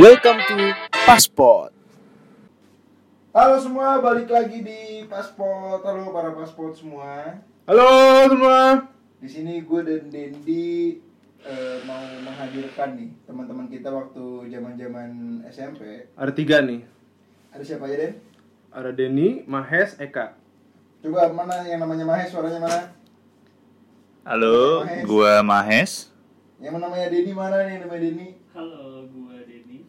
Welcome to Passport. Halo semua, balik lagi di Pasport. Halo para pasport semua. Halo semua. Di sini gue dan Dendi eh, mau menghadirkan nih teman-teman kita waktu zaman-zaman SMP. Ada tiga nih. Ada siapa aja Den? Ada Denny, Mahes, Eka. Coba mana yang namanya Mahes, suaranya mana? Halo, Mahes. gua Mahes. Yang namanya Denny mana nih namanya Denny? Halo, gua Denny.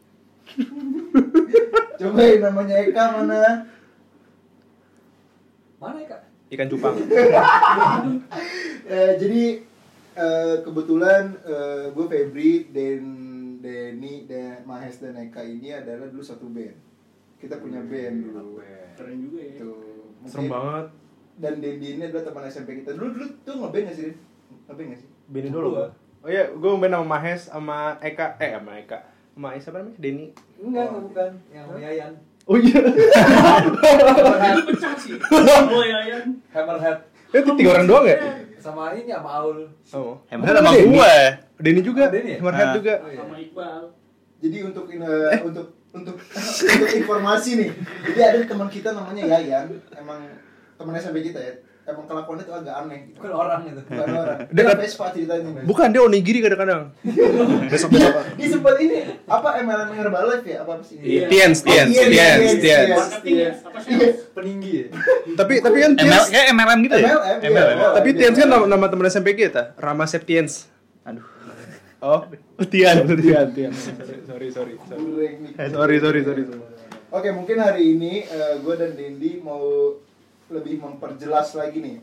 Coba yang namanya Eka mana? Mana Kak? Ikan cupang. Eh, jadi eh, kebetulan eh, gue Febri dan Denny dan Mahes dan Eka ini adalah dulu satu band. Kita punya band dulu. Keren juga ya. Tuh. Serem banget. Dan Dendi ini adalah teman SMP kita. Dulu dulu tuh ngeband gak sih? Ngeband gak sih? Bini dulu gua. Oh iya, gue main sama Mahes sama Eka. Eh, sama Eka. Sama siapa namanya? Denny. Enggak, enggak bukan. Yang sama Yayan. Oh iya. Itu pecah sih. Oh ya, ya. Hammerhead. Itu tiga orang doang ya? Sama ini sama Aul. Oh. Hammerhead sama Denny. gua. Denny juga. Oh, Denny ya? Hammerhead Ah. juga. Oh, iya. Sama Iqbal. Jadi untuk in- untuk untuk untuk informasi nih. Jadi ada teman kita namanya Yayan. Emang teman SMP kita ya. Emang kelakuannya tuh agak aneh gitu. Bukan orang itu. Bukan orang. Dia Dia kan- Vespa ceritanya. Bukan dia onigiri kadang-kadang. besok Dia, besok. dia sempat ini apa MLM Herbalife ya? Apa sih? Iya. Tiens, Oh, Tiens, iya, Tiens, Tiens, Tiens. Tiens. Apa? Iya. Peninggi ya. Tapi tapi kan ML, Tiens. kayak MLM gitu ya? MLM, iya. Tapi iya. Tiens kan nama, teman SMP kita, Rama Septiens. Aduh. Oh, Tian, Tian, Tian. Sorry, sorry, sorry. Nih. Eh, sorry, sorry, sorry. Oke, mungkin hari ini gue dan Dendi mau lebih memperjelas lagi nih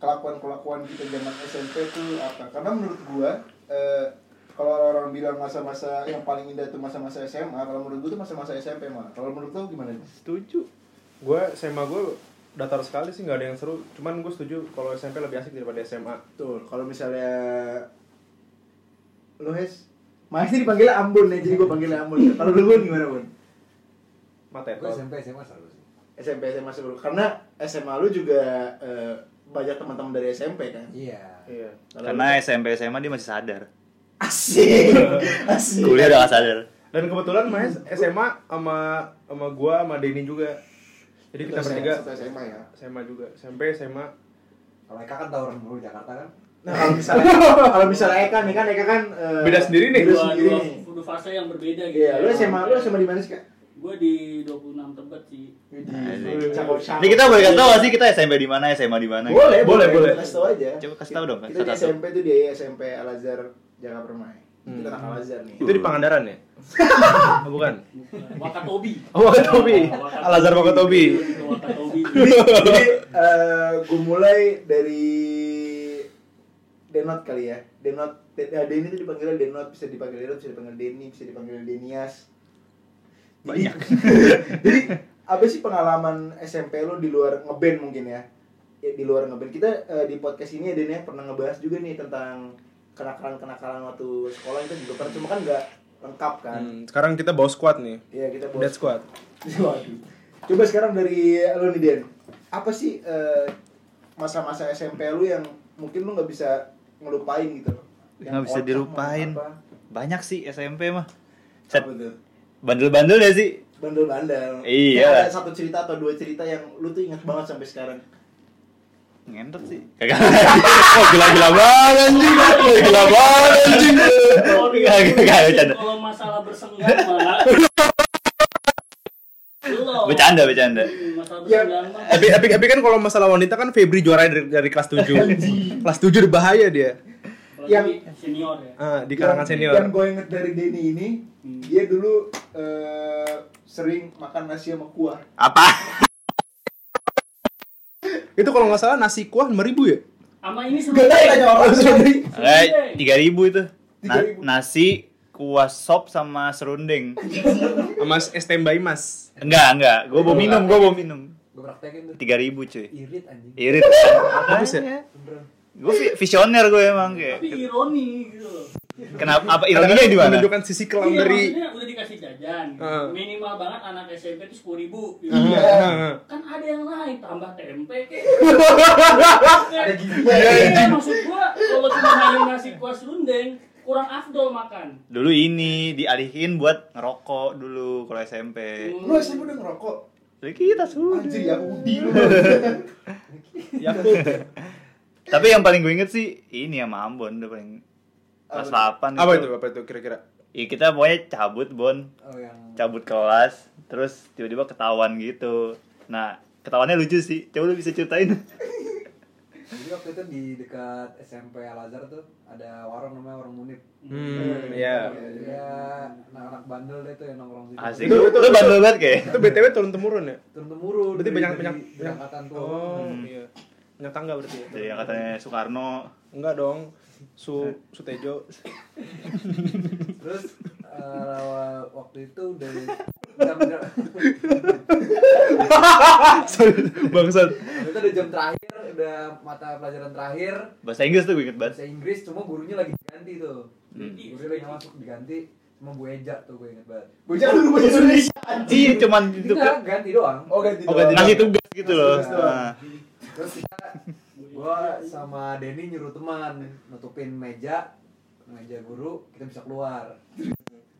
kelakuan-kelakuan kita zaman SMP tuh apa? Karena menurut gue kalau orang-orang bilang masa-masa yang paling indah itu masa-masa SMA, kalau menurut gue tuh masa-masa SMP mah. Kalau menurut lo gimana? Setuju. Gue SMA gue datar sekali sih nggak ada yang seru. Cuman gue setuju kalau SMP lebih asik daripada SMA. Tuh, kalau misalnya lo Hes, masih dipanggil Ambon ya, jadi gue panggilnya Ambon. Kalau lu Bun, gimana Bun? Mata Gue SMP SMA selalu sih. SMP SMA seluruh karena SMA lu juga eh, banyak teman-teman dari SMP kan. Iya. Iya. Kalau Karena lu- SMP SMA dia masih sadar. asik, asik. Kuliah udah gak sadar. Dan kebetulan Mas SMA sama sama gua sama Denny juga. Jadi kita bertiga SMA ya. SMA juga. SMP SMA. Kalau Eka kan tahu orang dulu Jakarta kan. Nah kalau misalnya kalau misalnya Eka nih kan Eka kan eh, Beda sendiri nih. Beda Dua, sendiri dua, nih. dua fase yang berbeda gitu. Iya, lu SMA lu SMA di mana sih kak? Gua di 26 Tebet sih. Cakep cakep. Ini kita boleh kasih tau gak sih kita SMP di mana, SMA di mana? gitu? Boleh, boleh, Boleh. Kasih tau aja. Coba kasih tau dong, Kita di. SMP tuh di SMP Al Azhar Jakarta Permai. Kita anak Al Azhar nih. Itu di Pangandaran ya? oh, bukan. Wakatobi. Oh, Wakatobi. Al Azhar Wakatobi. Wakatobi. Jadi, jadi gue mulai dari Denot kali ya. Denot, De- ya, Denny tuh dipanggilnya Denot, bisa dipanggil Denot, bisa dipanggil Denny, bisa dipanggil Denias. Jadi- Banyak. Jadi apa sih pengalaman SMP lo di luar ngeband mungkin ya? Ya di luar ngeband. Kita eh, di podcast ini ya Den ya pernah ngebahas juga nih tentang kenakalan-kenakalan waktu sekolah itu juga pernah cuma kan nggak lengkap kan. Hmm, sekarang kita bawa squad nih. Iya kita Dead bahas. squad. Waduh. Coba sekarang dari lo nih Den. Apa sih eh, masa-masa SMP lu yang mungkin lu nggak bisa ngelupain gitu Nggak bisa dilupain. Banyak sih SMP mah. Set, Apa tuh? Bandel-bandel ya sih? Bandel-bandel. Iya. Kayak Ada satu cerita atau dua cerita yang lu tuh ingat banget sampai sekarang. Ngentot sih. Kagak. Oh, gila-gila banget anjing. Gila banget anjing. Kalau Kagak, kagak bercanda. kalau masalah bersenggama. Belum. Bercanda, bercanda. Ya. Tapi, tapi, tapi kan kalau masalah wanita kan Febri juara dari, dari kelas 7 Kelas 7 udah bahaya dia yang- senior ya. ah, Di kalangan Yang- senior Yang gue inget dari Denny ini, Hmm. dia dulu eh, sering makan nasi sama kuah. Apa? Itu kalau nggak salah nasi kuah 5 ribu ya? Sama ini Gak tahu tanya orang sendiri. Eh, tiga ribu itu. Na- 3.000. nasi, kuah sop sama serundeng. Sama es teh Mbak Imas Enggak, enggak. Gue mau minum, gue mau minum. Gue praktekin tuh. Tiga ribu cuy. Irit anjing. Irit. Bagus ya? Gue visioner gue emang kayak. Tapi ironi gitu. Kenapa? Apa ironinya di mana? Menunjukkan sisi kelam Iya, dari maksudnya udah dikasih jajan. gitu. Heeh. minimal banget anak SMP itu sepuluh ribu gitu. Iya. kan ada yang lain tambah tempe kek Ada gini. Iya, maksud gua kalau cuma hanya nasi kuas rundeng kurang afdol makan Dulu ini dialihin buat ngerokok dulu kalau SMP. Lu SMP udah ngerokok? Jadi kita sudah. Anjir ya Udi lu. Yakult. Tapi yang paling gue inget sih ini ya Ambon udah paling kelas Apa 8 Apa itu? Apa itu kira-kira? Ya, kita pokoknya cabut Bon, Oh yang cabut kelas, terus tiba-tiba ketahuan gitu. Nah, ketahuannya lucu sih. Coba lu bisa ceritain. Jadi waktu itu di dekat SMP Al Azhar tuh ada warung namanya warung Munib. Hmm, iya. Ya anak-anak bandel deh tuh yang nongkrong situ. Asik. Itu- itu- bandel banget kayak. Itu BTW turun temurun ya? Turun temurun. Berarti banyak banyak banyak angkatan tuh. Oh, Hmm. Iya. Banyak tangga berarti ya? Jadi yang katanya Soekarno. Enggak dong. Su Sutejo. Terus eh, waktu itu dari Bangsat. itu udah jam terakhir, udah mata pelajaran terakhir. Bahasa Inggris tuh gue inget banget. Bahasa Inggris cuma gurunya lagi diganti tuh. Hmm. Gurunya lagi masuk diganti sama Bu Eja tuh gue inget banget. Bocah lu bahasa Indonesia. Iya, cuman itu Enggak, ganti doang. Oh ganti. Oh, ganti doang. ngasih tugas gitu loh. Nah, Terus kita gua sama Denny nyuruh teman nutupin meja meja guru kita bisa keluar.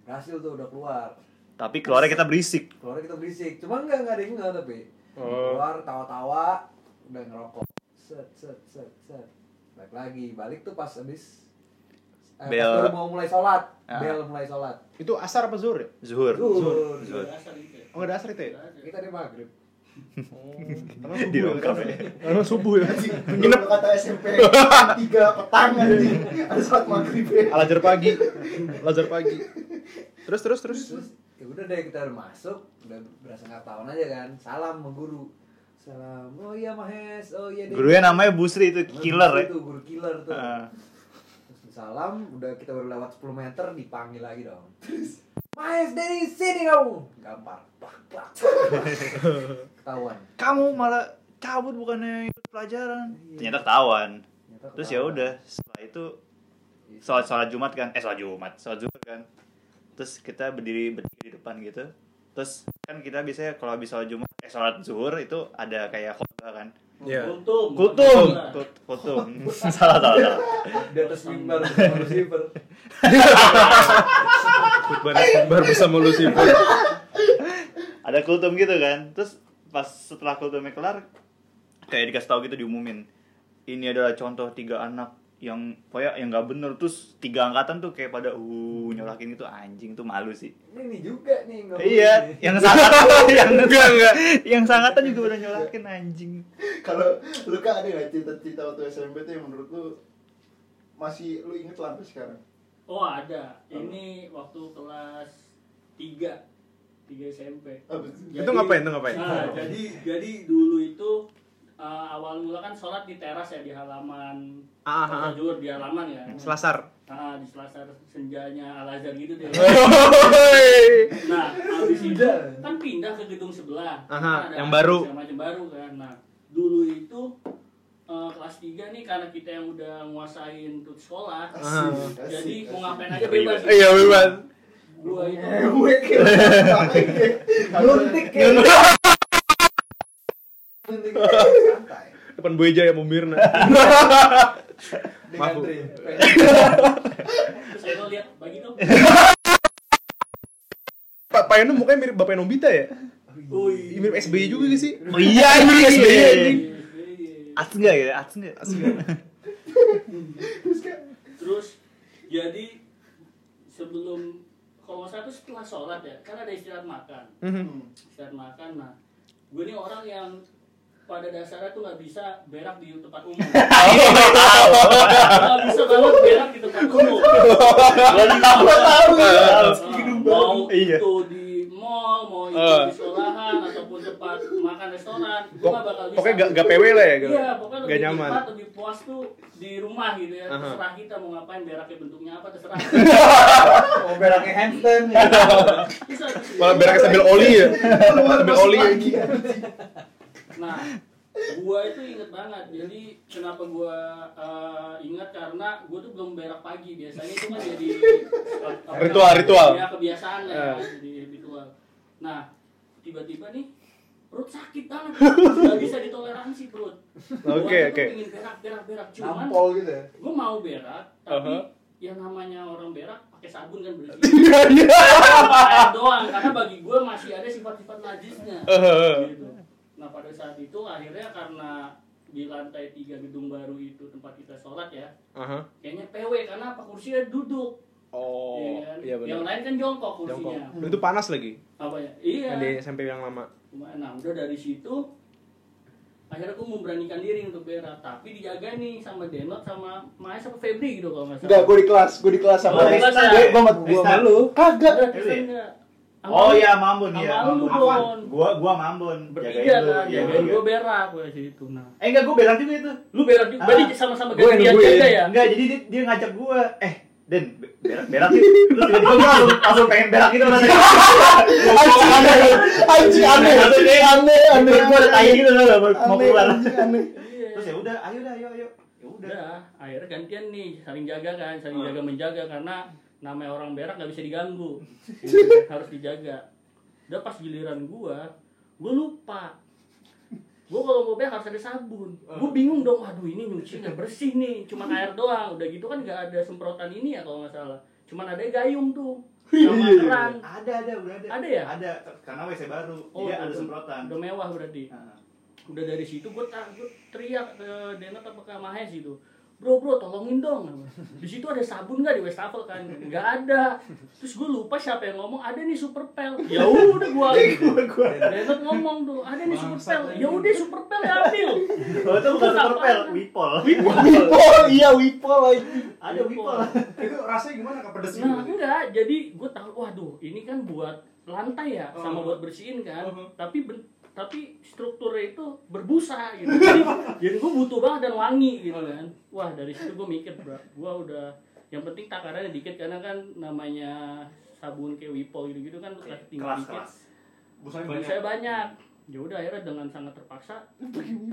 Berhasil tuh udah keluar. tapi keluarnya kita berisik. Keluar kita berisik. Cuma enggak enggak ada yang enggak tapi. Oh. Keluar tawa-tawa udah ngerokok. Set set set set. Balik lagi, balik tuh pas habis eh, Bel. pas mau mulai sholat, Ah. bel mulai sholat. Itu asar apa zuhur ya? Zuhur. Zuhur. Zuhur. Dasar gitu ya. Oh, enggak ada asar itu ya? Kita di maghrib. Oh, karena Di subuh lengkap ya. ya. Karena subuh ya. Nginep kata SMP tiga petang anjing. Ada saat maghrib ya. Alajar pagi. Alajar pagi. Terus terus terus. Terus ya udah deh kita udah masuk, udah berasa nggak tahun aja kan. Salam sama guru. Salam. Oh iya Mahes. Oh iya Denny. Gurunya namanya Busri itu killer ya. Itu guru killer tuh. Terus salam, udah kita baru lewat 10 meter dipanggil lagi dong. Mahes Denny sini kamu. Gampar. Ketahuan. Kamu malah cabut bukannya ikut pelajaran. Ternyata ketahuan. Ternyata Terus ya udah setelah itu sholat sholat Jumat kan, eh sholat Jumat, sholat Zuhur kan. Terus kita berdiri berdiri di depan gitu. Terus kan kita biasanya kalau habis sholat Jumat, eh sholat Zuhur itu ada kayak khotbah kan. Iya. Kultum. Kultum, Kut- kultum. salah salah salah. Di atas mimbar bersama Khutbah khutbah bersama Lucifer. Ada kultum gitu kan. Terus pas setelah kultumnya kelar, kayak dikasih tahu gitu diumumin. Ini adalah contoh tiga anak yang pokoknya yang nggak bener terus tiga angkatan tuh kayak pada uh nyolakin itu anjing tuh malu sih Ini juga nih nggak iya yang sangatan yang enggak enggak yang sangatan juga udah nyolakin anjing Kalau lu kan ada nggak cerita-cerita waktu SMP tuh yang menurut lu masih lu inget lah sampai sekarang? Oh ada. Ini waktu kelas 3 3 SMP. Apa tuh? Itu ngapain? Itu ngapain? Nah, jadi jadi dulu itu eh, awal mula kan sholat di teras ya di halaman Ah, ah, ah. Johor di halaman ya. Selasar. Nah, di selasar senjanya Al Azhar gitu deh. Nah, habis itu kan pindah ke gedung sebelah. Aha, Kan ada yang baru. segala macam baru kan. Nah, dulu itu eh, kelas 3 nih karena kita yang udah nguasain tuh sekolah. Asik, Jadi asik, mau ngapain aja bebas. Iya, bebas. Gua itu Gue kira Nyuntik ya. Nyuntik santai. Depan Bu Eja ya Bu Mirna. Dengan Maaf, saya lihat bagi dong. Pak Pak Eno mukanya mirip Bapak Nobita ya? Woi. Mirip SBY juga gak sih? oh iya Mirip SBY. Ats enggak ya ats enggak Terus jadi sebelum kalau salah itu setelah sholat ya, kan ada istirahat makan. Mhm. Istirahat makan, nah gue ini orang yang pada dasarnya tuh nggak bisa berak di tempat umum. Nggak bisa banget berak di tempat umum. tahu ya. Mau Iya. itu di mall, mau itu Eh. di gue Pok- nggak bakal bisa. Pokoknya gak, gak PW lah ya? Iya, pokoknya Gak lebih nyaman. nikmat, lebih puas tuh di rumah gitu ya. Terserah kita mau ngapain, beraknya bentuknya apa terserah. Mau beraknya handstand. Bisa. Malah beraknya sambil oli ya? Sambil oli ya? Nah, gua itu inget banget jadi kenapa gua eh, ingat karena gua tuh belum berak pagi biasanya itu kan jadi Ritual, ritual. ya kebiasaan lah ya Eh. jadi ritual nah tiba-tiba nih perut sakit banget nggak bisa ditoleransi perut Oke, oke. pengen berak berak berak cuman Nampol gitu ya. gua mau berak tapi Aha. yang namanya orang berak pakai sabun kan bersih Iya, iya. doang karena bagi gue masih ada sifat-sifat najisnya gitu. nah pada saat itu akhirnya karena di lantai tiga gedung baru itu tempat kita sholat ya Aha. kayaknya PW karena apa kursinya duduk Oh, iya kan? iya yang benar. lain kan jongkok Jongkok. kursinya Dan Itu panas lagi. apa ya iya Yang di SMP yang lama. Nah udah dari situ akhirnya gue memberanikan diri untuk berak tapi dijaga nih sama Denot sama Maes sama Febri gitu kalau nggak salah Enggak, gue di kelas, gue di kelas Oh, sama di kelas ya? Gue sama Gua sama lu. Kagak. Sama Oh iya Mambun ya. Mambun. Gua gua Mambun. bertiga lu, kan iya, iya. gue berak gue situ nah Eh enggak gua berak juga itu. lu berak juga Ah. berarti sama-sama Gua yang gantian jaga ya Enggak, jadi dia, dia ngajak gua, eh Den, be- berak berak yuk. Terus tiba-tiba langsung, langsung pengen berak gitu rasanya. Anjing aneh, anjing aneh, kayak- aneh, aneh, Gua ada tai gitu loh, mau aneh, keluar. aneh. Terus ya udah, ayo dah, ayo ayo. Ya udah. udah akhirnya gantian nih saling jaga kan saling jaga menjaga karena namanya orang berak nggak bisa diganggu harus dijaga udah pas giliran gua gua lupa gua kalau mau berak harus ada sabun. Gua bingung dong aduh ini nyuci nggak bersih nih cuma air doang. Udah gitu kan nggak ada semprotan ini ya kalau nggak salah. Cuman ada gayung tuh sama keran Ada ada udah ada. Ada ya? Ada karena WC baru. Oh, Dia ada semprotan. udah mewah berarti. Nah, udah dari situ gue teriak ke Denat apa ke Mahes gitu bro bro tolongin dong di situ ada sabun nggak di wastafel kan nggak ada terus gue lupa siapa yang ngomong ada nih super pel ya udah gue Denat ngomong tuh ada nih super pel ya udah super pel ya ambil Oh, itu bukan superpel, apaan? wipol. Wipol, iya wipol. Ada wipol. Itu rasanya gimana? Kepedes gitu? nah enggak jadi gue tahu waduh ini kan buat lantai ya sama Oh. buat bersihin kan Oh. tapi tapi strukturnya itu berbusa gitu. Jadi, jadi gue butuh banget dan wangi gitu kan. Wah dari situ gue mikir bro gue udah yang penting takarannya dikit karena kan namanya sabun kayak wipol gitu gitu kan kelas tinggi Kelas dikit. Busanya banyak. saya banyak. Ya udah akhirnya dengan sangat terpaksa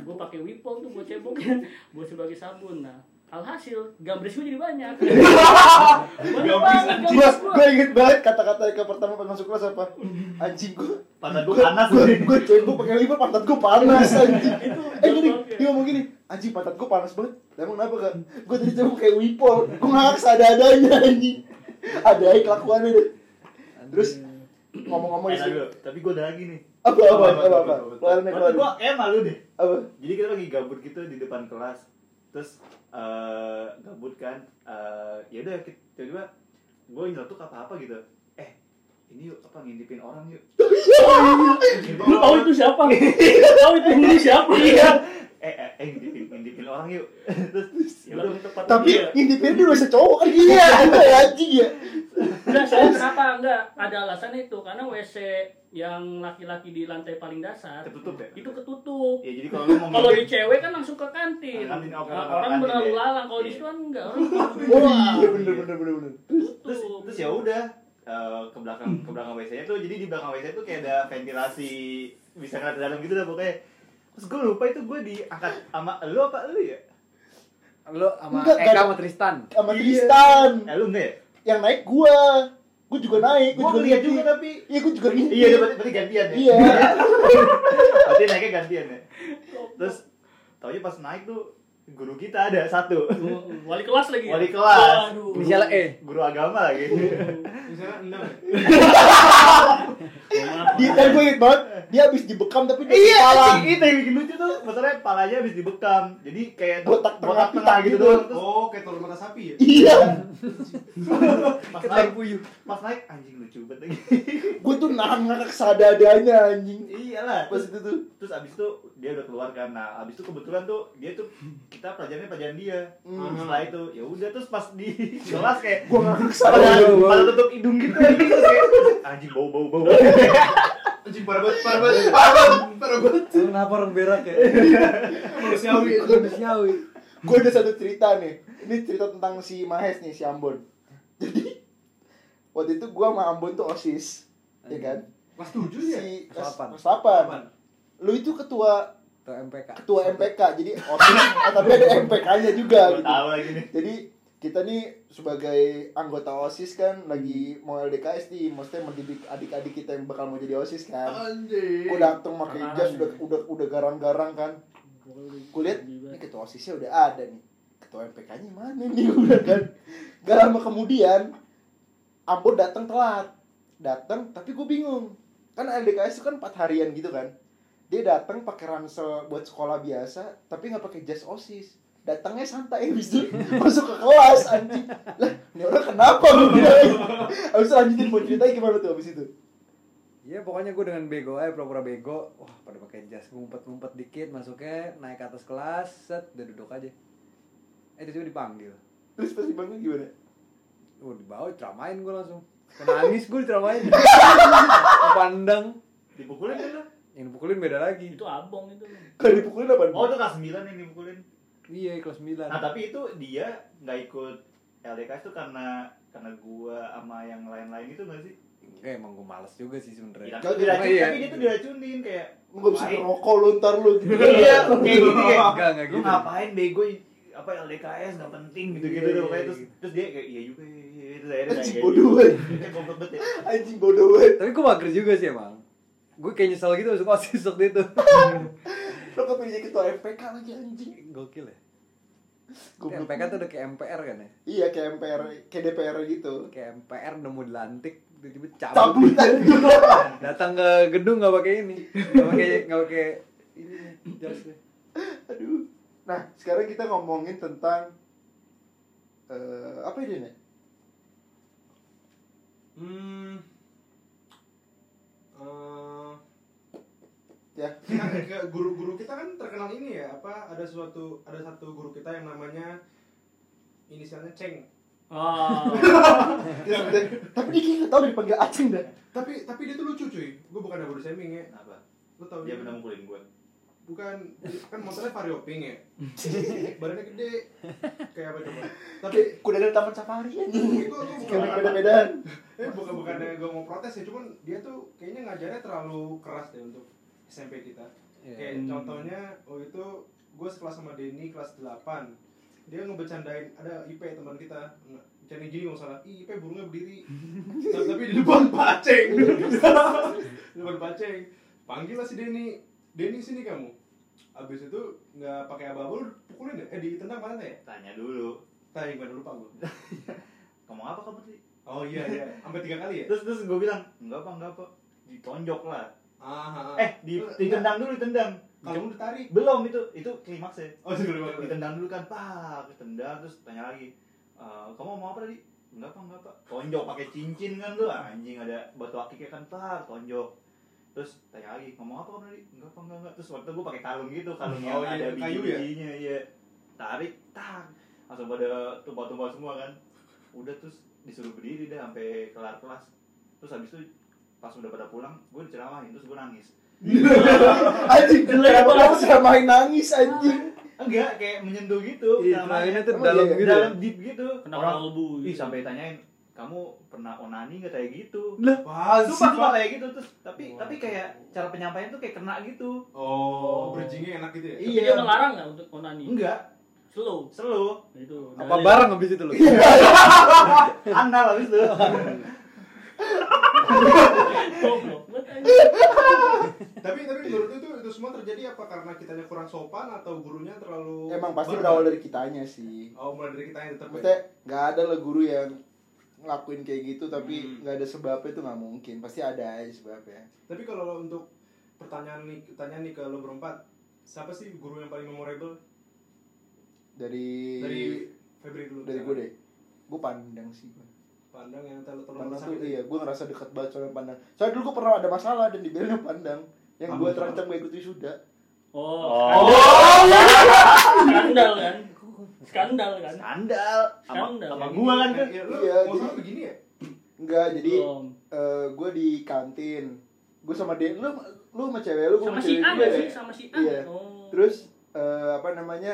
gue pakai wipol tuh buat ceboknya buat sebagai sabun nah alhasil gambris gue jadi banyak banyak banget Gua, gambris gue inget banget kata-kata Eka pertama pas masuk kelas apa? Anjing gua. Pantat gua panas nih. gua cebok pakai wipol pantat gua panas anjing. Eh gini, ya. dia ngomong gini, anjing pantat gua panas banget. Emang kenapa kak? Gua tadi cebok pakai wipol. Gua ngakak seadanya anjing. Ada aja kelakuannya deh. Terus ngomong-ngomong Eh, dulu. tapi gua ada lagi nih. Apa apa Apa, apa apa, apa? apa, apa. Keluarin Waktu keluarin. gua eh malu deh. Apa? Jadi kita lagi gabut gitu di depan kelas. Terus eh gabut kan. Eh ya udah kita- tiba-tiba gue nyeletuk apa-apa gitu. Eh, ini yuk apa ngintipin orang yuk. lu tahu itu siapa tahu itu guru siapa Iya. Eh, eh, eh ngintipin, ngintipin orang yuk. Terus ya udah Tapi Iya. ngintipin dia bisa cowok kan iya, ada anjing ya. Enggak, saya kenapa enggak? Ada alasan itu karena WC yang laki-laki di lantai paling dasar ketutup ya. itu ketutup. Ya jadi kalau lu mau Kalau di cewek kan langsung ke kantin. Kantin, oh, Nah, ke orang kantin berlalu ya. lalang. Kalau di Iya. situ kan enggak. Orang iya bener bener bener bener. terus terus ya udah eh, ke belakang ke belakang WC-nya tuh jadi di belakang WC tuh kayak ada ventilasi bisa ngeliat ke dalam gitu dah pokoknya terus gue lupa itu gue diangkat sama lu apa lu ya Lu sama Enggak, Eka enggak. sama Tristan. Sama Iya. Tristan. eh lu enggak ya Yang naik gua. Gua juga naik, gue gua juga ngintip. juga tapi Iya, gua juga ngintip. iya berarti, berarti gantian ya Iya. berarti naiknya gantian ya terus taunya pas naik tuh guru kita ada satu wali kelas lagi. ya? Wali kelas. Waduh. Inisialnya E. guru agama lagi Misalnya enam ya? Dia kan gue inget banget, dia habis dibekam tapi dia iya kepala. itu yang bikin lucu tuh masalahnya palanya habis dibekam jadi kayak Botak tengah botak tengah gitu gitu. doang Oh, kayak telur mata sapi ya? Iya. pas Ketar naik puyuh. pas naik anjing lucu banget lagi Gue tuh nahan ngakak sadadanya anjing. iyalah Pas itu tuh. terus abis itu dia udah keluar nah abis itu kebetulan tuh dia tuh kita pelajarannya pelajaran dia Hmm. setelah itu ya udah terus pas di kelas kayak Gue ngakak pada pada tutup hidung gitu anjing terus kayak anjing bau bau bau Anjing parah banget, parah banget, parah banget, parah banget. Lu kenapa orang berak ya? Manusiawi. Manusiawi. Gue ada satu cerita nih. Ini cerita tentang si Mahes nih, si Ambon. Jadi waktu itu gue sama Ambon tuh osis, ya kan? Kelas tujuh ya? Si Kelas delapan. kelas delapan. Lu itu ketua Ketua MPK. ketua MPK jadi osis tapi ada MPK-nya juga gitu. tahu lagi nih. Jadi kita nih sebagai anggota osis kan lagi mau LDKS nih. Maksudnya mendidik adik-adik kita yang bakal mau jadi osis kan. Anjir. gue dateng pakai jas udah udah udah garang-garang kan. Gue lihat ini ketua osisnya udah ada nih. Ketua MPK-nya mana nih? Udah kan. Gak lama kemudian Ambo datang telat. Datang tapi gue bingung. Kan LDKS itu kan 4 harian gitu kan dia datang pakai ransel buat sekolah biasa tapi nggak pakai jas osis. Datangnya santai habis itu masuk ke kelas anjing. Lah ini orang kenapa gue bilang habis itu lanjutin mau ceritain gimana tuh habis itu? Iya pokoknya gue dengan bego aja pura-pura bego. Wah pada pakai jas ngumpet-ngumpet dikit masuknya naik ke atas kelas set udah duduk aja. Eh tiba-tiba dipanggil. Terus pasti bangun gimana? Oh dibawa ceramain gue langsung. Nangis gue diceramain. Pandang dipukulin kan Yang dipukulin beda lagi itu abong itu kalau dipukulin apa oh itu kelas 9 yang dipukulin Iya kelas 9 nah tapi itu dia nggak ikut LDKS tuh karena karena gua sama yang lain-lain itu nggak sih Enggak emang gue males juga sih Ya, sebenernya tapi, Kagak, diracunin, iya. tapi dia tuh diracunin kayak Nggak bisa ngapain? ngerokok lu ntar lu gitu. iya kayak gitu kayak Enggak, enggak lu gitu ngapain bego apa LDKS nggak penting gitu gitu Iya, tuh iya, kayak terus iya. terus dia kayak iya juga iya, iya, terus akhirnya Anjing bodoh banget. Kayak goblok banget ya Anjing bodoh banget. Tapi gue mager juga sih emang Gue kayak nyesel gitu masuk osis waktu itu Lo kepilih jadi ketua MPK lagi anjing. Gokil ya Goblok. MPK tuh udah kayak MPR kan ya Iya kayak MPR, kayak DPR gitu. Kayak MPR mau dilantik tiba-tiba cabut Cabut datang ke gedung nggak pakai ini nggak pakai nggak pakai ini jasnya Aduh. Nah, sekarang kita ngomongin tentang eh apa ini nih? Hmm. Eh, Ya, ke- guru-guru kita kan terkenal ini ya apa ada suatu ada satu guru kita yang namanya inisialnya Ceng oh. Dia sebenarnya- tapi dia tahu dipanggil Aceng dah. tapi tapi dia tuh lucu cuy. Gue bukan body shaming ya. Apa? Lo tau dia pernah mukulin gua. Bukan kan motornya vario pink ya? Badannya gede. Kayak apa coba? Tapi kuda dari taman safari anjing. itu tuh Kayak bukan beda-bedaan. eh bukan bukannya gue mau protes ya cuman dia tuh kayaknya ngajarnya terlalu keras deh untuk SMP kita. Kayak Hmm. contohnya oh itu gue sekelas sama Denny kelas 8 dia ngebecandain ada IP teman kita. Bercandain gini nggak salah. Ih IP burungnya berdiri. Tapi di depan paceng. Di depan paceng. Panggil lah si Denny. Denny sini kamu. Abis itu nggak pakai abu-abu lu pukulin ya? Eh ditendang mana ya? Tanya dulu. Tanya gimana lupa gue ngomong apa kamu tadi? Oh iya iya. Sampai tiga kali ya? Terus terus gua bilang enggak apa enggak apa ditonjok lah ah eh di, ditendang dulu ditendang kalau udah tarik belum itu itu klimaksnya oh sebelum banget ditendang dulu kan pak ditendang terus tanya lagi "Eh, kamu mau apa tadi? Enggak apa enggak apa tonjok pakai cincin kan tuh anjing ada batu akiknya kan pak tonjok. Terus tanya lagi ngomong apa kamu tadi? Enggak apa enggak enggak. Terus waktu gue pakai kalung gitu kalung yang Oh, iya, ada kayu ya? biji-bijinya iya. Tarik tak. Langsung pada tumpah-tumpah semua kan. Udah terus disuruh berdiri dah sampai kelar kelas. Terus habis itu pas udah pada pulang gue diceramahin terus gue nangis. Anjing, kenapa kamu main nangis. anjing? enggak kayak menyentuh gitu Iya, ceramahnya. terakhirnya tuh dalam iya? gitu. dalam deep gitu. Kena orang kalbu ih sampai tanyain kamu pernah onani nggak? Kayak gitu. Wah, sumpah sumpah kayak gitu. Terus tapi tapi kayak cara penyampaian tuh kayak kena gitu. Oh, bridgingnya enak gitu ya? Tapi dia ngelarang nggak untuk onani? Enggak. Slow. Selu itu apa bareng habis itu lo habis tuh goblok banget anjing. Tapi tapi menurut itu itu semua terjadi apa karena kitanya kurang sopan atau gurunya terlalu Emang pasti barbar? berawal dari kitanya sih. Oh, mulai dari kita yang tetap ya? Maksudnya nggak ada lah guru yang ngelakuin kayak gitu tapi Hmm. nggak ada sebabnya itu nggak mungkin. Pasti ada aja sebabnya. Tapi kalau untuk pertanyaan nih, pertanyaan nih ke lo berempat, siapa sih guru yang paling memorable Dari dari Febri dulu? dari gue deh. Gue pandang sih. Pandang yang tel Pandang tolong tuh iya, gue ngerasa deket banget soalnya pandang. Soalnya dulu gue pernah ada masalah dan dibilangnya pandang. Yang gue Pandang. terancam gak ikut wisuda. oh, Oh. skandal kan skandal kan skandal sama Skandal. sama gua kan kan Iya, Iya, mau jadi- begini ya? Enggak, jadi Belum. gue di kantin. Gue sama dia, lu lu sama cewek lu, gue sama si A cewek nggak gue. sih sama si A Iya. oh. Terus eh, apa namanya?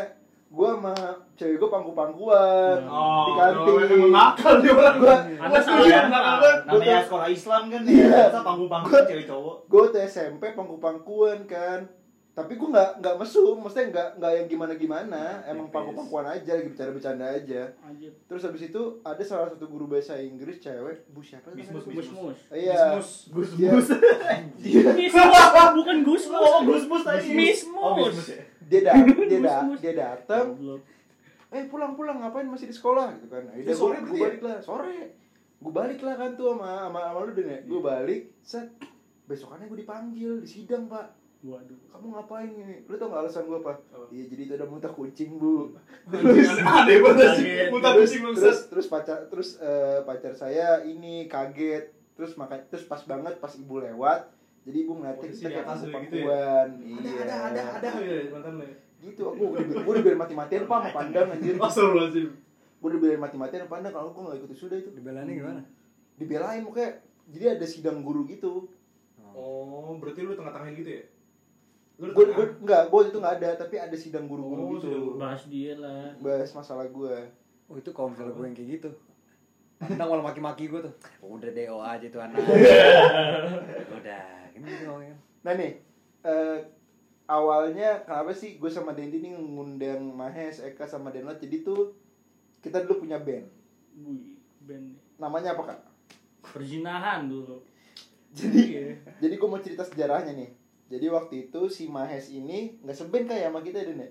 Gue sama cewek gue pangku-pangkuan Oh, di kantin. emang nakal dia orang Gua Anda Iya, nakal banget. namanya sekolah Islam kan Iya. ya masa panggung-panggung cewek cowok gue tuh SMP pangku-pangkuan kan tapi gue nggak nggak mesum maksudnya nggak nggak yang gimana gimana emang Tipis. pangku pangkuan aja lagi bercanda bercanda aja terus habis itu ada salah satu guru bahasa Inggris cewek bu siapa Bismus? Mus-mus. iya Dia- dia Mismus, bukan Gusmus. Oh, Gusmus tadi. Mismus. Ya. dia da dia da Mus-mus. dia datang eh pulang pulang ngapain masih di sekolah gitu kan Itu udah sore gue ya? balik lah sore gue balik lah kan tuh sama sama, sama lu deh gue Iya. balik set besokannya gue dipanggil di sidang pak Waduh. kamu ngapain ini lu tau gak alasan gue apa iya jadi itu ada muntah kucing bu. Muntah terus pusing terus bangsat. terus pacar terus eh, pacar saya ini kaget terus makan terus pas banget pas ibu lewat jadi ibu ngeliatin Posisi kita kayak atas pangku gitu ya? pangkuan Ada iya ada ada ada ya mantan lo ya. gitu aku udah gue udah biar mati matian pak sama pandang anjir Astagfirullahaladzim. gue udah biar mati matian sama pandang kalau gue gak ikut sudah itu Dibelanya gimana? dibelain pokoknya jadi ada sidang guru gitu Oh, berarti lu tengah-tengahin gitu ya? Gue tengah? gue enggak gue itu nggak ada tapi ada sidang guru-guru Oh, gitu. Bahas dia lah. bahas masalah gue Oh itu kalau misalnya gue yang kayak gitu Pandang malah maki-maki gue tuh Udah DO aja tuh anak Udah Gini gitu ngomongin nah nih eh, awalnya kenapa sih gue sama Dendi nih ngundang Mahes Eka sama Denot jadi tuh kita dulu punya band Wih, band namanya apa kak perzinahan dulu. jadi Iya. jadi gue mau cerita sejarahnya nih jadi waktu itu si Mahes ini nggak seband kayak sama kita Den ya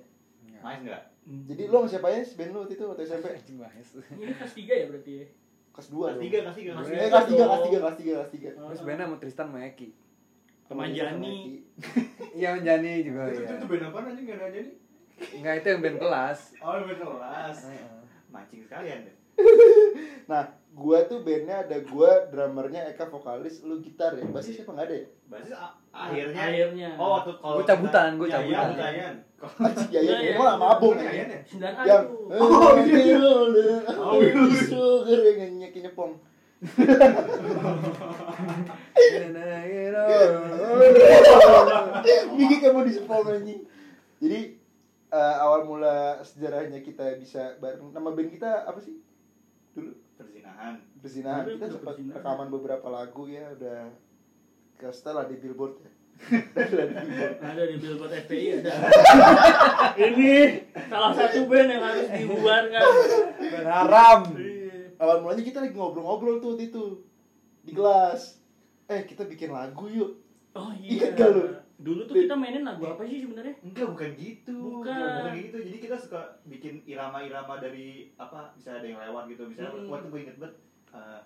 Main enggak? jadi lo sama siapa ya band lo waktu itu waktu SMP bahas Ini kelas 3 ya berarti ya? kelas 2 Kelas dong 3, kelas 3. eh Kelas tiga. kelas 3 dong. kelas 3 kelas 3 kelas 3 Gue sebenarnya sama Tristan sama Eki Sama Jani. Iya sama Jani juga Itu ya itu band apaan anjing gak nanya nih? Enggak itu yang band kelas Oh, band kelas. Mancing sekalian deh. nah gua tuh bandnya ada gua drummernya Eka vokalis lu gitar ya basis siapa nggak ada ya Basis akhirnya. Akhirnya. Oh, waktu kalau Gua cabutan, gua Iya, cabutan. iya, ya ya Iya, iya. abong Iya, ya iya, iya. Sembilan A yang oh gitu Oh, gitu. sugar yang nyeki Miki kamu di sepong anjing jadi eh, awal mula sejarahnya kita bisa bareng nama band kita apa sih dulu Perzinahan. berzinahan Dulu kita sempat rekaman beberapa lagu ya udah ke setelah di billboard ya Udah di billboard Ada di Billboard FPI ada. Ini salah satu band yang harus dibubarkan. Band haram. Awal mulanya kita lagi ngobrol-ngobrol tuh waktu itu di kelas eh kita bikin lagu yuk Oh iya. Ingat gak lu? Dulu tuh kita mainin lagu apa sih sebenarnya? Enggak, bukan gitu. Bukan. bukan gitu. Jadi kita suka bikin irama-irama dari apa? Bisa ada yang lewat gitu. Misalnya Hmm. waktu gue inget banget eh,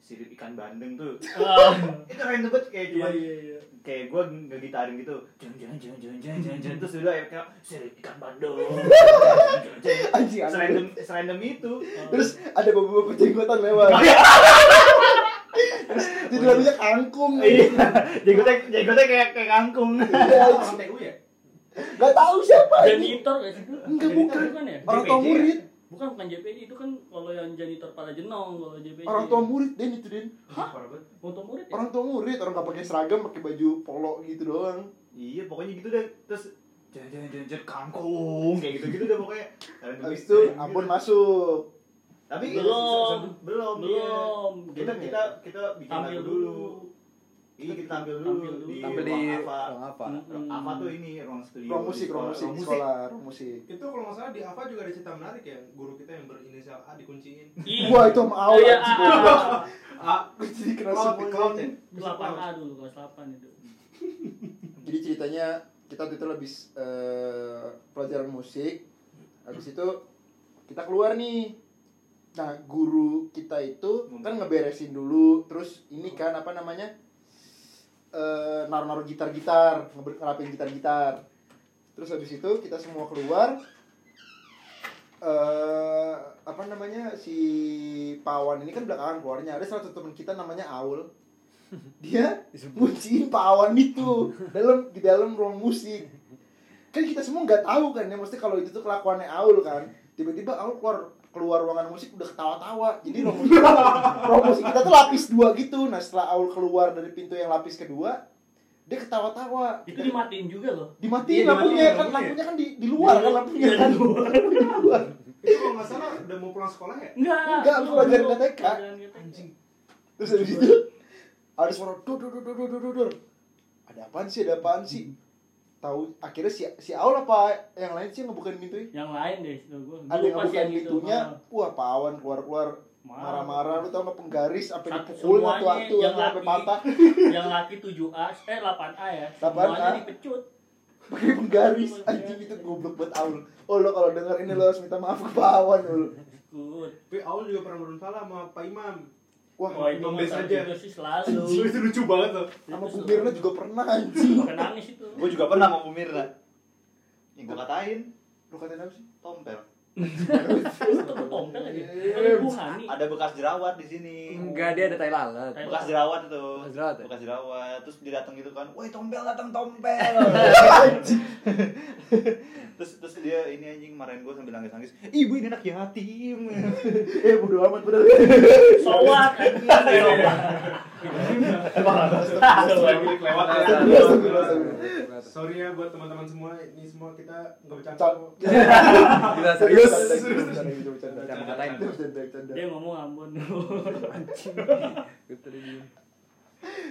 sirip ikan bandeng tuh. Ah. itu random banget kayak Iya cuma iya iya. kayak gue ngegitarin gitu jangan jangan jangan jangan jangan jangan jangan terus udah ya kayak sirip ikan bandeng anjing serandom serandom itu terus ada bapak-bapak jenggotan lewat terus jadi lagunya kangkung iya jenggotnya jenggotnya kayak kayak kangkung Orang TU ya? Gak tahu siapa ini. Janitor gak sih? Enggak, bukan. ya? Orang tua JPJ. murid. Bukan bukan JPJ itu kan kalau yang janitor pada jenong kalau JPJ. Orang tua murid Den itu Den. Hah? Banget. Untuk murid ya? Orang tua murid, orang gak pakai seragam, pakai baju polo gitu doang. iya pokoknya gitu deh terus jangan jangan jangan jangan kangkung kayak gitu gitu deh pokoknya Habis itu Ambon masuk. tapi Belum. belum iya. Belum. kita Belum ya? kita kita bikin dulu. dulu iya kita tampil Tampil dulu dulu. di Tampil di ruang apa ruang apa? Mm-mm. apa tuh ini ruang studio Ruang musik, di ruang sekolah. musik, Ruang di sekolah, ruang musik. Itu kalau nggak salah di Ava juga ada cerita menarik ya, guru kita yang berinisial A dikunciin. Ih. Wah, itu sama awal Iya, ah, ah, A. Jadi kena semua cloud ini. ya? 8A dulu kelas 8 itu. Jadi ceritanya kita waktu itu habis eh, pelajaran musik. Habis itu kita keluar nih. Nah, guru kita itu kan ngeberesin dulu, terus ini kan apa namanya? Eh naruh-naruh gitar-gitar, ngerapin gitar-gitar. Terus habis itu kita semua keluar eh apa namanya si Pawan ini kan belakangan keluarnya ada salah satu teman kita namanya Aul. Dia ngunciin Pawan itu dalam di dalam ruang musik. Kan kita semua nggak tahu kan ya mesti kalau itu tuh kelakuannya Aul kan. Tiba-tiba Aul keluar keluar ruangan musik udah ketawa-tawa jadi ruang musik ruang musik kita tuh lapis dua gitu nah setelah Aul keluar dari pintu yang lapis kedua dia ketawa-tawa Itu dimatiin juga loh. dimatiin Iya, lampunya dimatiin kan lampunya. lampunya kan di di luar kan lampunya Iya, kan di luar. di luar Itu kalau nggak salah udah mau pulang sekolah ya? Enggak. Enggak, lu pelajaran KTK. Anjing. terus habis itu ada suara dur dur dur dur dur dur dur ada apaan sih ada apaan sih tahu akhirnya si si Aul apa yang lain sih yang ngebukain pintu yang lain deh itu gue ada yang ngebukain yang itu. pintunya Ah. wah pawan keluar keluar Marah. marah-marah lu tau nggak penggaris sampai Satu- dipukul semuanya waktu-waktu yang sampai laki. patah yang laki 7A eh 8A ya 8A. semuanya dipecut pakai penggaris anjing itu goblok buat Aul oh lo kalau denger ini lo harus minta maaf ke pawan lo good Tapi Aul juga pernah bersalah sama Pak Imam. Wah oh itu tahu aja. juga sih selalu itu lucu banget tuh. sama Bu Mirna juga pernah anjing Sampai nangis itu Gue juga pernah mau Bu Mirna. Yang gue katain, lo katain apa sih tompel. Aja Ada bekas jerawat di sini. Enggak, dia ada tai lalat. Bekas jerawat itu. Bekas jerawat ya? Bekas jerawat. Terus dia datang gitu kan, "Woi, tompel datang tompel." terus terus dia ini anjing marahin gue sambil nangis-nangis. Ibu ini anak yatim. eh bodo amat bener sowat anjing Sorry ya buat teman-teman semua, ini semua kita nggak bercanda. Kita serius. Dia ngomong tadi diem.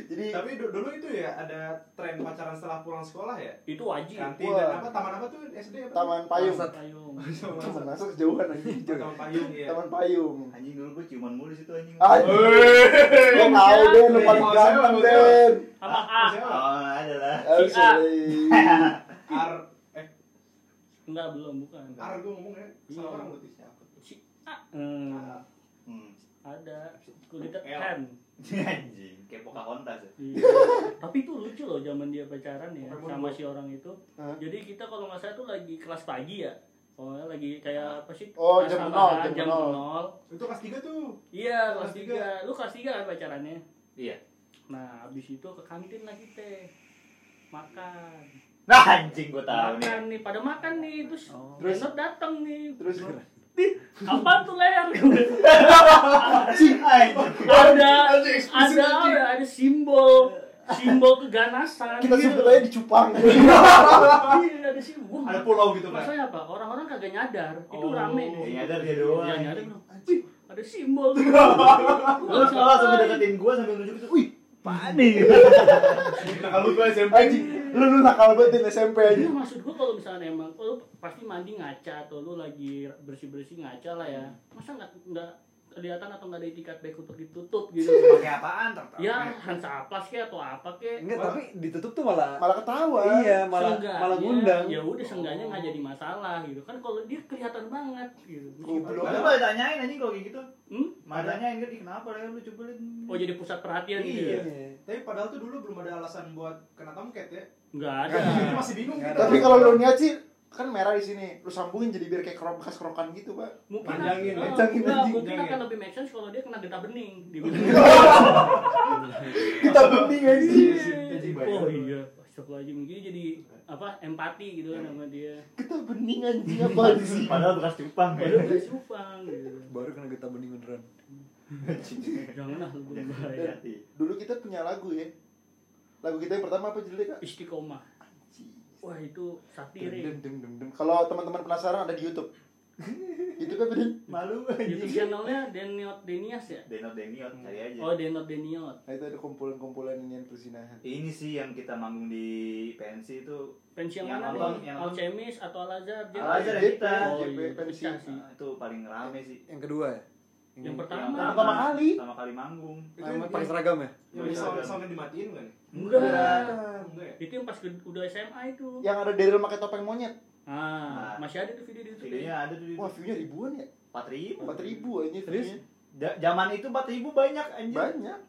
Jadi Tapi du- dulu itu ya ada tren pacaran setelah pulang sekolah ya. itu wajib Kantin Wah. dan apa taman apa tuh SD apa? taman payung Bangsat. payung taman masuk kejauhan anjing Taman payung ya. taman payung Anjing dulu gue ciuman mulu di situ anjing. anjing Hei. lo tahu deh lo paling ganteng Den sama A? Oh, ada lah. Harus Si A. Ar eh enggak belum bukan Ar gue ngomong ya. Salah Iya. orang berarti siapa? si A Hmm, Hmm. Ada kulit L. kan Anjing, kayak Pocahontas ya. Iya. Tapi itu lucu loh zaman dia pacaran ya Pokemon sama Go. si orang itu. Hah? Jadi kita kalau nggak salah tuh lagi kelas pagi ya. Oh, lagi kayak apa sih? Oh, Kelas jam nol, jam jam nol. nol. Itu kelas 3 tuh. Iya, kelas 3. Lu kelas 3 kan pacarannya? Iya. Nah, habis itu ke kantin lah kita. Makan. Nah, anjing gue tahu nih. makan nih, pada makan nih, terus Oh. Terus? Renot datang nih. terus Apa tuh ler? Anjing. ada ada ada ada simbol simbol keganasan. kita gitu. sebut aja dicupang Iya, ada simbol. Ada pulau gitu kan. Maksudnya apa? Orang-orang kagak nyadar. Itu Oh. rame Ya nyadar dia doang. Iya, nyadar. Ada simbol. Gue salah sambil deketin gue sambil nunjuk itu. Wih, Nah, kalau gue SMP anjing. Lu lu nakal banget di SMP aja Iya maksud gua kalau misalnya emang lu pasti mandi ngaca atau lu lagi bersih-bersih ngaca lah ya. Masa nggak nggak kelihatan atau nggak ada etikat baik untuk ditutup gitu. Pakai apaan? Tertawa. ya Hansaplas kek atau apa kek. Enggak, tapi ditutup tuh malah malah ketawa Iya, malah malah ngundang. Ya udah seenggaknya nggak jadi masalah gitu. Kan kalau dia kelihatan banget gitu. Goblok. Padahal malah tanyain anjing kalau kayak gitu. Hmm? Malah tanyain "Ih, kenapa leher lu cobain? Oh jadi pusat perhatian gitu. Iya. ya? Tapi padahal tuh dulu belum ada alasan buat kena tomcat ya. Nggak ada. Masih bingung kita. tapi kalau lu niat sih kan merah di sini lu sambungin jadi biar kayak kerok bekas kerokan gitu pak Mungkin Panjangin, ah, panjangin, anjing. mungkin akan lebih make sense kalau dia kena getah bening. Dia kita bening aja Anjing banyak. Oh iya, Astagfirullahaladzim Mungkin jadi apa empati gitu kan sama dia. kita bening anjing apa sih Padahal bekas cupang ya. Padahal udah supang gitu. baru kena getah bening beneran. Janganlah lu Iya. berbahaya. Hati. dulu kita punya lagu ya lagu kita yang pertama apa judulnya kak Istiqomah. Wah itu satire. deng, deng, deng, deng. kalau teman-teman penasaran ada di YouTube itu kan bener Malu YouTube channelnya Deniot Denias ya? Denot Deniot cari aja. Oh Denot Deniot. nah itu ada kumpulan-kumpulan ini yang persinahan Ini sih yang kita manggung di PNC itu Pensi yang Yang mana abang, yang Alchemis atau Al Azhar? Al Azhar JP, kita. Oh iya, pensi. Nah, itu paling rame sih. Yang kedua ya? Yang Yang pertama. pertama kali. Pertama kali manggung. Itu Ah, yang pakai seragam ya? Yang soundnya dimatiin kan? Enggak. Enggak ya? Itu yang pas ke- udah SMA itu. yang ada Daryl pakai topeng monyet Ah, Nah. masih ada tuh video di YouTube. Videonya ada tuh di wah viewnya ribuan ya empat ribu. empat ribu aja Serius? viewnya Da- Zaman itu empat ribu banyak anjir. banyak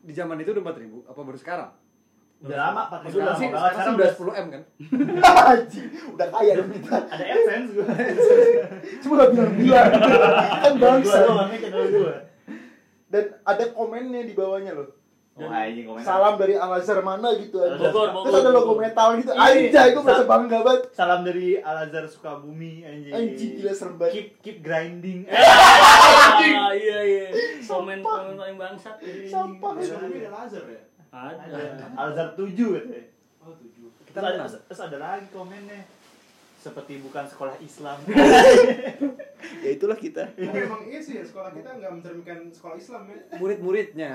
Di zaman itu udah 4000 apa baru sekarang? Udah lama empat ribu Sekarang udah sih, sekarang udah 10M kan? anjing udah kaya dong kita ada AdSense gue. cuma gak bilang-bilang kan bangsa dan ada komennya di bawahnya loh Oh anjing komen. salam dari Al Azhar mana gitu aja Bogor, Bogor. terus ada logo metal gitu Iya. anjay gue merasa bangga banget Salam dari Al Azhar Sukabumi anjing. anjing gila serem banget Keep keep grinding. Ah, iya iya. Komen komen paling bangsat. Sampah. Sebelumnya ada laser ya? Ada. Al Azhar 7 katanya. Oh tujuh. Terus ada, terus ada lagi komennya seperti bukan sekolah Islam. ya itulah kita Tapi emang iya sih ya, sekolah kita nggak mencerminkan sekolah Islam ya. Murid-muridnya.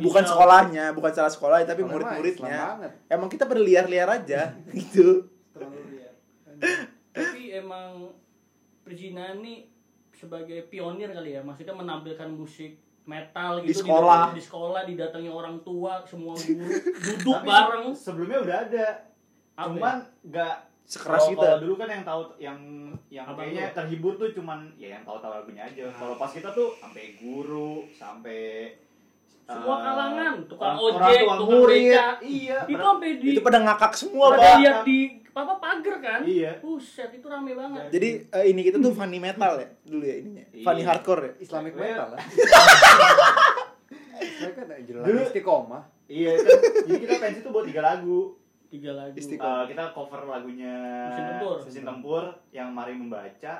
Bukan sekolahnya bukan salah sekolah tapi murid-muridnya emang kita pada liar-liar aja gitu Terlalu liar. tapi emang perjinahan nih sebagai pionir kali ya maksudnya menampilkan musik metal Di gitu sekolah. di, sekolah didatangi orang tua semua guru duduk Tapi bareng sebelumnya udah ada Apa cuman nggak Sekeras kalau- kita. kalau dulu kan yang tahu yang yang Abang kayaknya lu. terhibur tuh cuman ya yang tahu-tahu lagunya aja kalau pas kita tuh sampai guru sampai semua eh, kalangan tukang orang- ojek tua tukang murid. beca iya itu sampai di itu pada ngakak semua pada pak lihat di apa pagar kan iya buset itu rame banget jadi eh, ini kita tuh funny metal ya dulu ya ininya Iya. funny hardcore ya Islamic metal lah. Mereka ada jelas Dulu- istiqomah. iya kan jadi kita pensi tuh buat tiga lagu tiga lagu Istiqomah. Eh, kita cover lagunya Mesin Tempur. Mesin Tempur yang mari membaca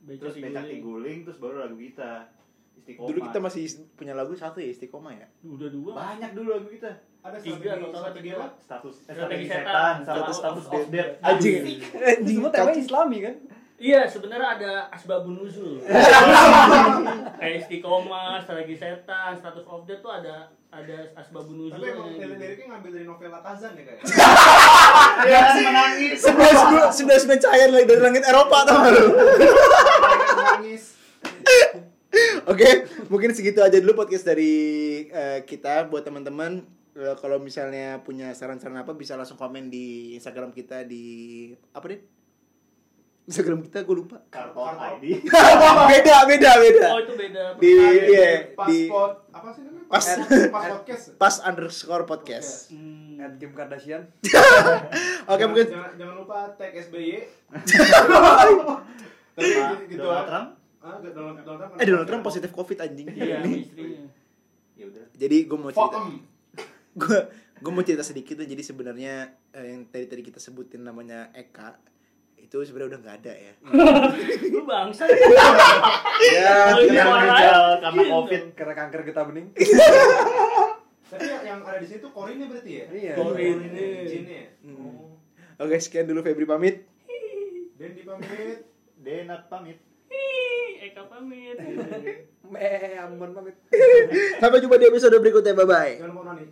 Beca terus becak Tiguling. tiguling terus baru lagu kita Istiqomah dulu kita masih punya lagu satu ya istiqomah ya udah dua banyak dulu lagu kita Ada Tiga, strategi, total strategi tiga. status eh, Strategi strategi setan, status status status of of death death. anjing anjing semua temanya Islami kan? Iya, sebenarnya ada asbabun nuzul. Kayak istiqomah, strategi setan, status of death tuh ada ada asbabun nuzul. Tapi emang lirik-liriknya ngambil dari novel Kazan ya kayak. ya menangis sebelas sebelas mencair lagi dari langit Eropa tau lu Nangis. Oke, mungkin segitu aja dulu podcast dari eh, kita buat teman-teman. Eh, kalau misalnya punya saran-saran apa bisa langsung komen di Instagram kita di apa deh? Instagram kita gue lupa. karton ID beda, beda, beda. Oh, itu beda. Di iya, di Pasport apa sih namanya? Pas. pas podcast. pas underscore podcast. Hmm. At Kim Kardashian. Oke, Jangan- mungkin jangan, jangan lupa tag SBY. Tapi gitu Donald ah. Trump Ah, Donald, Donald Trump. eh Donald Trump positif covid anjing. Iya, istrinya. ya udah Jadi gue mau cerita. gue gue mau cerita sedikit tuh jadi sebenarnya eh, yang tadi tadi kita sebutin namanya Eka itu sebenarnya udah nggak ada ya Lu bangsa. ya ini yang orang meninggal karena Gitu. covid Karena kanker getah bening. Tapi yang, ada di situ Korinnya berarti ya? Iya. Korin. Jinnya ya? Hmm. Oh. oke sekian dulu Febri pamit Dendi pamit. Denat pamit Eka pamit. Eh, aman pamit. sampai jumpa di episode berikutnya bye bye Jangan lupa noni.